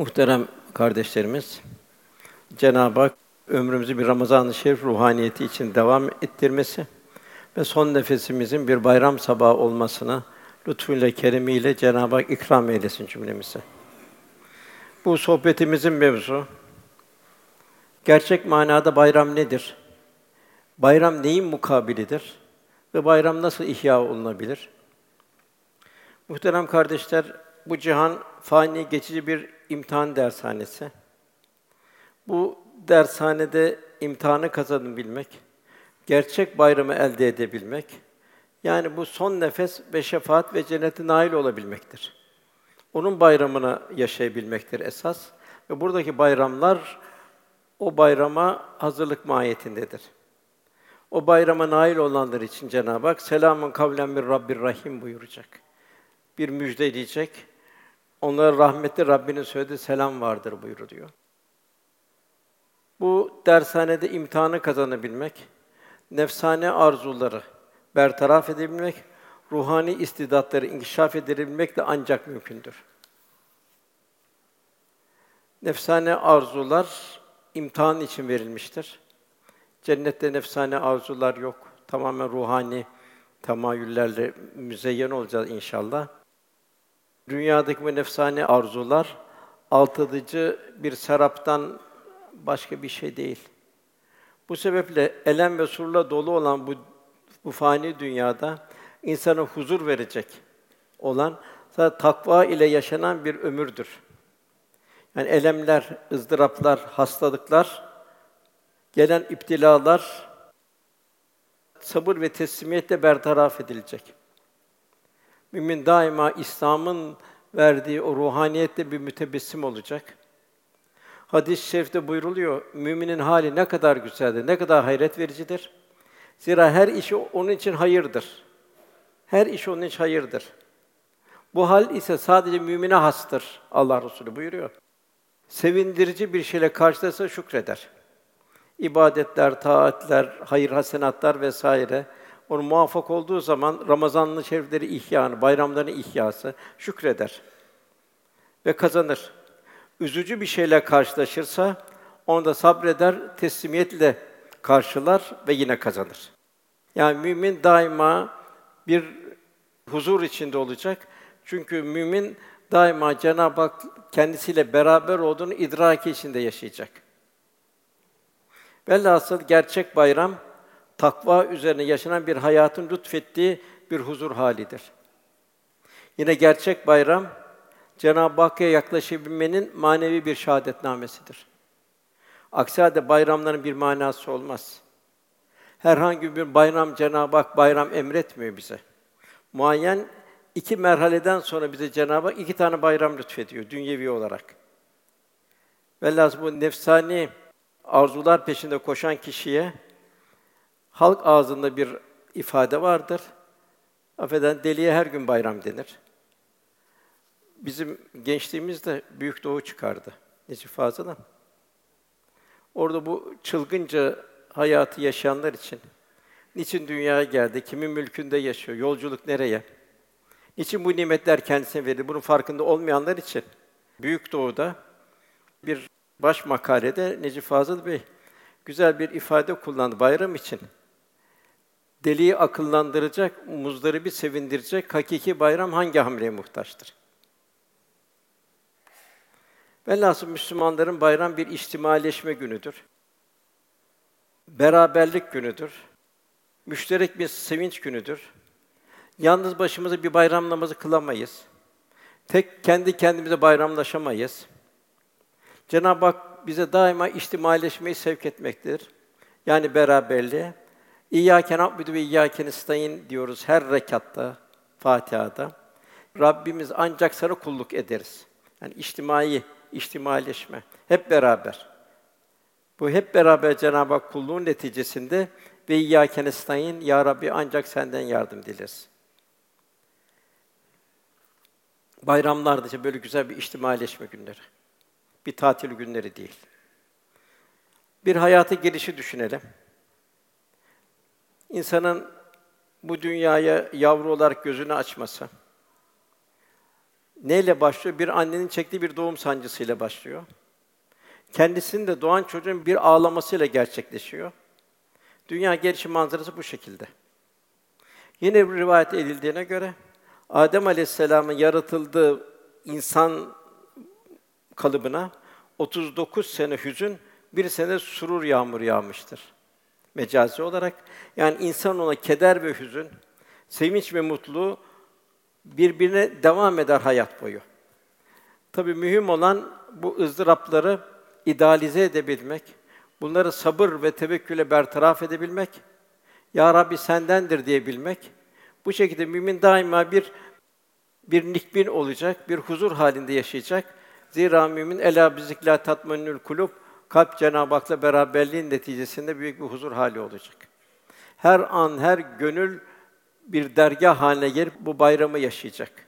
Muhterem kardeşlerimiz, Cenab-ı Hak ömrümüzü bir Ramazan-ı Şerif ruhaniyeti için devam ettirmesi ve son nefesimizin bir bayram sabahı olmasına lütfuyla keremiyle Cenab-ı Hak ikram eylesin cümlemize. Bu sohbetimizin mevzu gerçek manada bayram nedir? Bayram neyin mukabilidir? Ve bayram nasıl ihya olunabilir? Muhterem kardeşler, bu cihan fani geçici bir imtihan dershanesi. Bu dershanede imtihanı kazanabilmek, gerçek bayramı elde edebilmek, yani bu son nefes ve şefaat ve cennete nail olabilmektir. Onun bayramını yaşayabilmektir esas ve buradaki bayramlar o bayrama hazırlık mahiyetindedir. O bayrama nail olanlar için Cenab-ı Hak selamun kavlen bir Rabbir Rahim buyuracak. Bir müjde diyecek. Onlara rahmetli Rabbinin söylediği selam vardır buyuruyor. Bu dershanede imtihanı kazanabilmek, nefsane arzuları bertaraf edebilmek, ruhani istidatları inkişaf edebilmek de ancak mümkündür. Nefsane arzular imtihan için verilmiştir. Cennette nefsane arzular yok. Tamamen ruhani temayüllerle müzeyyen olacağız inşallah. Dünyadaki bu nefsane arzular altıdıcı bir seraptan başka bir şey değil. Bu sebeple elem ve surla dolu olan bu bu fani dünyada insana huzur verecek olan sadece takva ile yaşanan bir ömürdür. Yani elemler, ızdıraplar, hastalıklar, gelen iptilalar sabır ve teslimiyetle bertaraf edilecek. Mümin daima İslam'ın verdiği o ruhaniyette bir mütebessim olacak. Hadis-i şerifte buyruluyor, müminin hali ne kadar güzeldir, ne kadar hayret vericidir. Zira her işi onun için hayırdır. Her iş onun için hayırdır. Bu hal ise sadece mümine hastır. Allah Resulü buyuruyor. Sevindirici bir şeyle karşılaşsa şükreder. İbadetler, taatler, hayır hasenatlar vesaire onu muvaffak olduğu zaman Ramazanlı şerifleri ihyanı, bayramların ihyası şükreder ve kazanır. Üzücü bir şeyle karşılaşırsa onu da sabreder, teslimiyetle karşılar ve yine kazanır. Yani mümin daima bir huzur içinde olacak. Çünkü mümin daima Cenab-ı Hak kendisiyle beraber olduğunu idraki içinde yaşayacak. Velhasıl gerçek bayram takva üzerine yaşanan bir hayatın lütfettiği bir huzur halidir. Yine gerçek bayram Cenab-ı Hakk'a yaklaşabilmenin manevi bir şahadetnamesidir. Aksi halde bayramların bir manası olmaz. Herhangi bir bayram Cenab-ı Hak bayram emretmiyor bize. Muayyen iki merhaleden sonra bize Cenab-ı Hak iki tane bayram lütfediyor dünyevi olarak. Velhâsıl bu nefsani arzular peşinde koşan kişiye halk ağzında bir ifade vardır. Affeden deliye her gün bayram denir. Bizim gençliğimizde Büyük Doğu çıkardı. Necip Fazıl'ın. Orada bu çılgınca hayatı yaşayanlar için niçin dünyaya geldi, kimin mülkünde yaşıyor, yolculuk nereye? Niçin bu nimetler kendisine verildi? Bunun farkında olmayanlar için Büyük Doğu'da bir baş makalede Necip Fazıl Bey güzel bir ifade kullandı bayram için. Deliyi akıllandıracak, muzları bir sevindirecek hakiki bayram hangi hamleye muhtaçtır? Velhasıl Müslümanların bayram bir içtimaileşme günüdür. Beraberlik günüdür. Müşterek bir sevinç günüdür. Yalnız başımıza bir bayram namazı kılamayız. Tek kendi kendimize bayramlaşamayız. Cenab-ı Hak bize daima içtimaileşmeyi sevk etmektedir. Yani beraberliğe. İyyâke na'budu ve iyyâke nestaîn diyoruz her rekatta, Fatiha'da. Rabbimiz ancak sana kulluk ederiz. Yani içtimai içtimaileşme. Hep beraber. Bu hep beraber Cenab-ı Hak kulluğun neticesinde ve iyyâke nestaîn ya Rabbi ancak senden yardım dileriz. Bayramlar da işte böyle güzel bir içtimaileşme günleri. Bir tatil günleri değil. Bir hayata gelişi düşünelim. İnsanın bu dünyaya yavru olarak gözünü açması, neyle başlıyor? Bir annenin çektiği bir doğum sancısıyla başlıyor. Kendisinin de doğan çocuğun bir ağlamasıyla gerçekleşiyor. Dünya gelişim manzarası bu şekilde. Yine bir rivayet edildiğine göre Adem Aleyhisselam'ın yaratıldığı insan kalıbına 39 sene hüzün, bir sene surur yağmur yağmıştır. Mecazi olarak yani insan ona keder ve hüzün, sevinç ve mutluluğu birbirine devam eder hayat boyu. Tabii mühim olan bu ızdırapları idealize edebilmek, bunları sabır ve tevekküle bertaraf edebilmek, Ya Rabbi sendendir diyebilmek. Bu şekilde mümin daima bir bir nikbin olacak, bir huzur halinde yaşayacak. Zira mümin ela bizikla tatmenül kulub kalp Cenab-ı Hak'la beraberliğin neticesinde büyük bir huzur hali olacak. Her an, her gönül bir dergah haline gelip bu bayramı yaşayacak.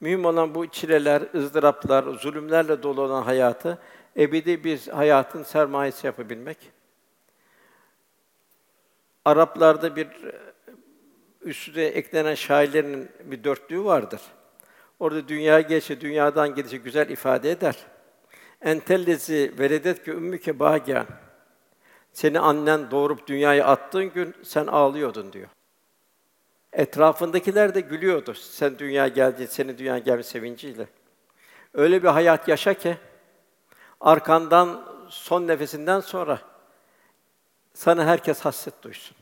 Mühim olan bu çileler, ızdıraplar, zulümlerle dolu olan hayatı ebedi bir hayatın sermayesi yapabilmek. Araplarda bir üstüne eklenen şairlerin bir dörtlüğü vardır. Orada dünya geçe, dünyadan gidişi güzel ifade eder. Entellezi veredet ki ümmüke bâgâ. Seni annen doğurup dünyaya attığın gün sen ağlıyordun diyor. Etrafındakiler de gülüyordu. Sen dünya geldi, senin dünya gelme sevinciyle. Öyle bir hayat yaşa ki arkandan son nefesinden sonra sana herkes hasret duysun.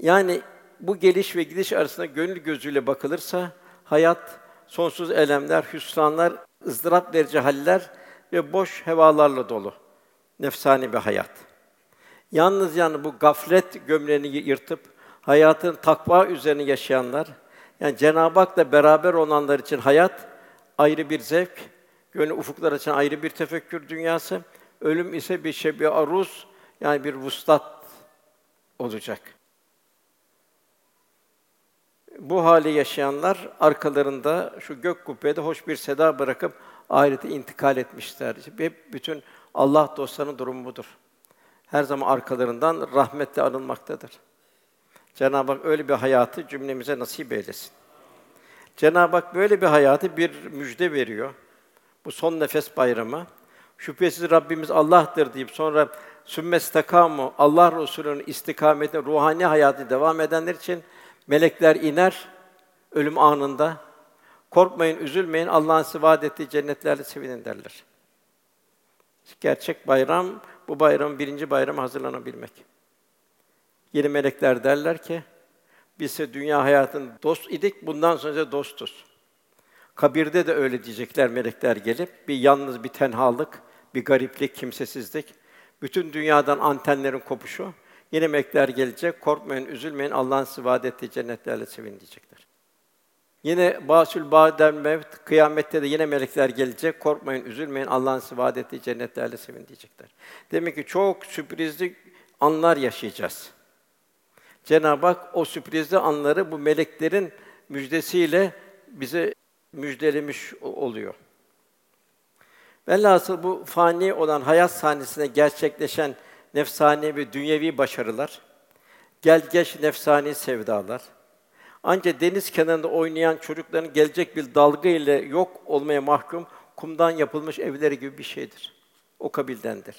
Yani bu geliş ve gidiş arasında gönül gözüyle bakılırsa hayat sonsuz elemler, hüsranlar, ızdırap verici haller ve boş hevalarla dolu. Nefsani bir hayat. Yalnız yani bu gaflet gömleğini yırtıp hayatın takva üzerine yaşayanlar, yani Cenab-ı Hak'la beraber olanlar için hayat ayrı bir zevk, gönül ufuklar için ayrı bir tefekkür dünyası, ölüm ise bir şebi aruz yani bir vuslat olacak. Bu hali yaşayanlar arkalarında şu gök kubbede hoş bir seda bırakıp ahirete intikal etmişler. Hep bütün Allah dostlarının durumu budur. Her zaman arkalarından rahmetle anılmaktadır. Cenab-ı Hak öyle bir hayatı cümlemize nasip eylesin. Cenab-ı Hak böyle bir hayatı bir müjde veriyor. Bu son nefes bayramı. Şüphesiz Rabbimiz Allah'tır deyip sonra sümmestakamu Allah Resulü'nün istikametine ruhani hayatı devam edenler için melekler iner ölüm anında. Korkmayın, üzülmeyin. Allah'ın size vaad ettiği cennetlerle sevinin derler. Gerçek bayram bu bayramın birinci bayramı hazırlanabilmek. Yeni melekler derler ki biz ise dünya hayatın dost idik, bundan sonra dostuz. Kabirde de öyle diyecekler melekler gelip bir yalnız bir tenhalık, bir gariplik, kimsesizlik, bütün dünyadan antenlerin kopuşu. Yine melekler gelecek, korkmayın, üzülmeyin, Allah'ın size vaad ettiği cennetlerle sevin diyecekler. Yine basül ba'den mevt, kıyamette de yine melekler gelecek, korkmayın, üzülmeyin, Allah'ın size vaad ettiği cennetlerle sevin diyecekler. Demek ki çok sürprizli anlar yaşayacağız. Cenab-ı Hak o sürprizli anları bu meleklerin müjdesiyle bize müjdelemiş oluyor. Velhasıl bu fani olan hayat sahnesinde gerçekleşen nefsani ve dünyevi başarılar, gel geç nefsani sevdalar, ancak deniz kenarında oynayan çocukların gelecek bir dalga ile yok olmaya mahkum kumdan yapılmış evleri gibi bir şeydir. O kabildendir.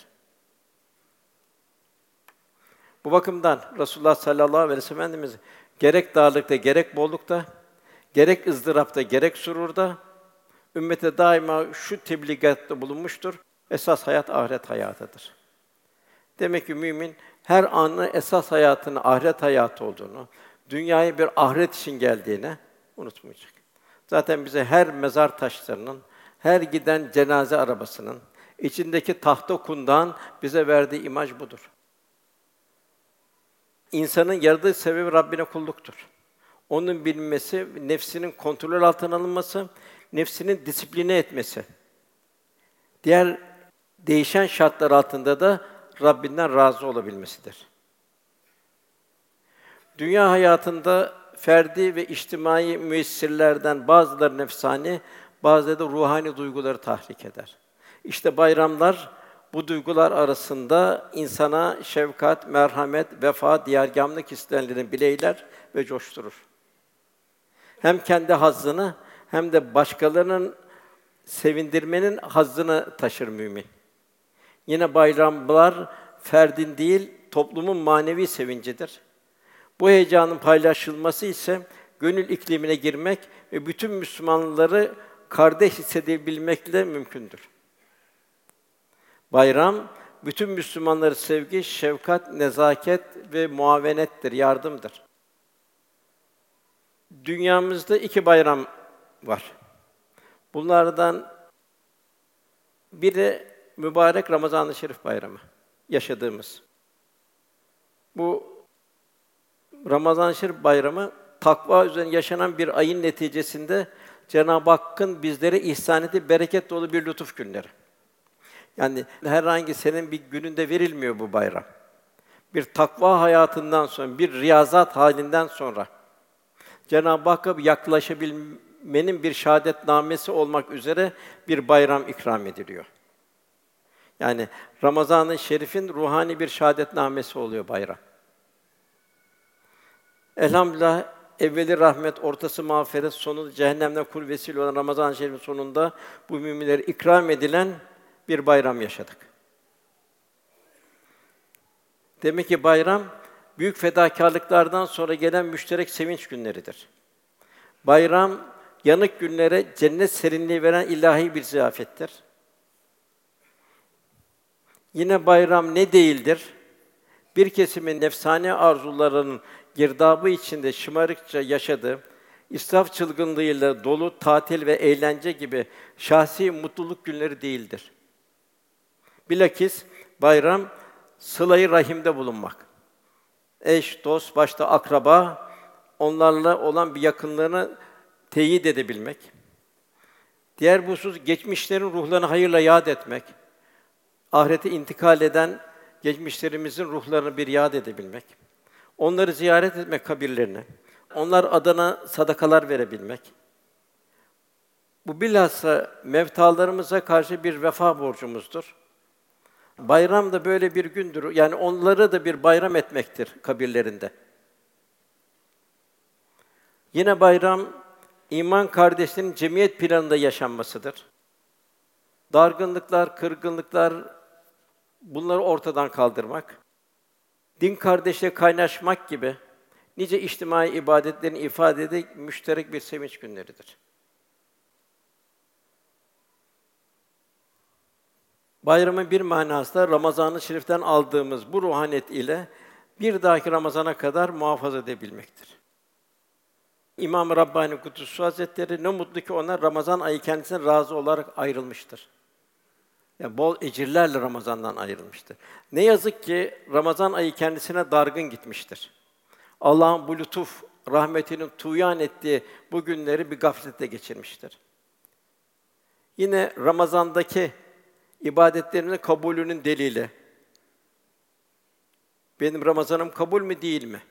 Bu bakımdan Resulullah sallallahu aleyhi ve sellem Efendimiz gerek darlıkta gerek bollukta, gerek ızdırapta gerek sururda ümmete daima şu tebligatta bulunmuştur. Esas hayat ahiret hayatıdır. Demek ki mümin her anı esas hayatını ahiret hayatı olduğunu, dünyaya bir ahiret için geldiğini unutmayacak. Zaten bize her mezar taşlarının, her giden cenaze arabasının, içindeki tahta kundan bize verdiği imaj budur. İnsanın yaradığı sebebi Rabbine kulluktur. Onun bilinmesi, nefsinin kontrol altına alınması, nefsinin disipline etmesi. Diğer değişen şartlar altında da Rabbinden razı olabilmesidir. Dünya hayatında ferdi ve içtimai müessirlerden bazıları nefsani, bazıları da ruhani duyguları tahrik eder. İşte bayramlar bu duygular arasında insana şefkat, merhamet, vefa, diyargâmlık isteyenlerin bileyler ve coşturur. Hem kendi hazzını hem de başkalarının sevindirmenin hazzını taşır mümin. Yine bayramlar ferdin değil, toplumun manevi sevincidir. Bu heyecanın paylaşılması ise gönül iklimine girmek ve bütün Müslümanları kardeş hissedebilmekle mümkündür. Bayram bütün Müslümanları sevgi, şefkat, nezaket ve muavenettir, yardımdır. Dünyamızda iki bayram var. Bunlardan biri mübarek Ramazan-ı Şerif bayramı yaşadığımız. Bu Ramazan-ı Şerif bayramı takva üzerine yaşanan bir ayın neticesinde Cenab-ı Hakk'ın bizlere ihsan ettiği bereket dolu bir lütuf günleri. Yani herhangi senin bir gününde verilmiyor bu bayram. Bir takva hayatından sonra, bir riyazat halinden sonra Cenab-ı Hakk'a yaklaşabilmenin bir şahadet namesi olmak üzere bir bayram ikram ediliyor. Yani Ramazan-ı Şerif'in ruhani bir şahadet namesi oluyor bayram. Elhamdülillah evveli rahmet, ortası mağfiret, sonu cehennemden kul vesile olan Ramazan-ı Şerif'in sonunda bu müminlere ikram edilen bir bayram yaşadık. Demek ki bayram büyük fedakarlıklardan sonra gelen müşterek sevinç günleridir. Bayram yanık günlere cennet serinliği veren ilahi bir ziyafettir. Yine bayram ne değildir? Bir kesimin nefsane arzularının girdabı içinde şımarıkça yaşadığı, israf çılgınlığıyla dolu tatil ve eğlence gibi şahsi mutluluk günleri değildir. Bilakis bayram sılayı rahimde bulunmak. Eş, dost, başta akraba onlarla olan bir yakınlığını teyit edebilmek. Diğer bu husus geçmişlerin ruhlarını hayırla yad etmek. Ahirete intikal eden geçmişlerimizin ruhlarını bir yad edebilmek. Onları ziyaret etmek kabirlerini. Onlar adına sadakalar verebilmek. Bu bilhassa mevtalarımıza karşı bir vefa borcumuzdur. Bayram da böyle bir gündür. Yani onları da bir bayram etmektir kabirlerinde. Yine bayram iman kardeşlerinin cemiyet planında yaşanmasıdır. Dargınlıklar, kırgınlıklar bunları ortadan kaldırmak. Din kardeşle kaynaşmak gibi nice içtimai ibadetlerin ifade ederek müşterek bir sevinç günleridir. Bayramın bir manası da Ramazan-ı Şerif'ten aldığımız bu ruhaniyet ile bir dahaki Ramazana kadar muhafaza edebilmektir. İmam Rabbani Kudüs'ü Hazretleri ne mutlu ki onlar Ramazan ayı kendisine razı olarak ayrılmıştır. Yani bol ecirlerle Ramazan'dan ayrılmıştır. Ne yazık ki Ramazan ayı kendisine dargın gitmiştir. Allah'ın bu lütuf, rahmetinin tuyan ettiği bu günleri bir gaflette geçirmiştir. Yine Ramazan'daki ibadetlerimizin kabulünün delili. Benim Ramazanım kabul mü değil mi?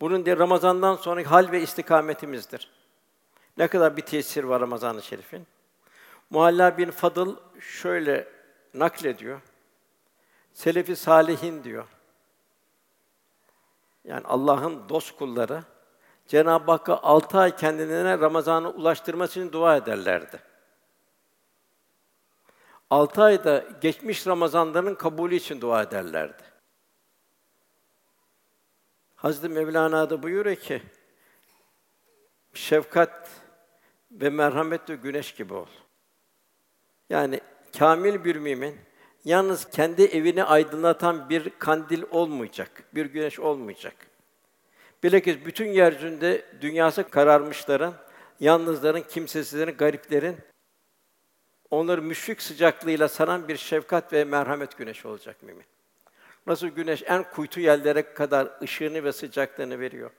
Bunun de Ramazan'dan sonra hal ve istikametimizdir. Ne kadar bir tesir var Ramazan-ı Şerif'in. Muhalla bin Fadıl şöyle naklediyor. Selefi salihin diyor. Yani Allah'ın dost kulları Cenab-ı Hakk'a altı ay kendilerine Ramazan'ı ulaştırması için dua ederlerdi. Altı ayda geçmiş Ramazanların kabulü için dua ederlerdi. Hazreti Mevlana da buyuruyor ki, şefkat ve merhamet ve güneş gibi ol. Yani kamil bir mümin yalnız kendi evini aydınlatan bir kandil olmayacak, bir güneş olmayacak. Bilakis bütün yeryüzünde dünyası kararmışların, yalnızların, kimsesizlerin, gariplerin onları müşfik sıcaklığıyla saran bir şefkat ve merhamet güneşi olacak mümin. Nasıl güneş en kuytu yerlere kadar ışığını ve sıcaklığını veriyor.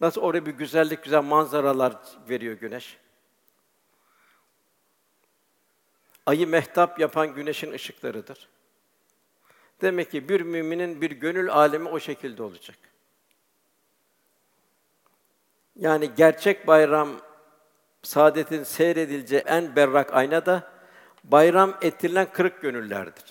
Nasıl oraya bir güzellik, güzel manzaralar veriyor güneş. Ayı mehtap yapan güneşin ışıklarıdır. Demek ki bir müminin bir gönül alemi o şekilde olacak. Yani gerçek bayram saadetin seyredileceği en berrak ayna da Bayram ettirilen kırık gönüllerdir.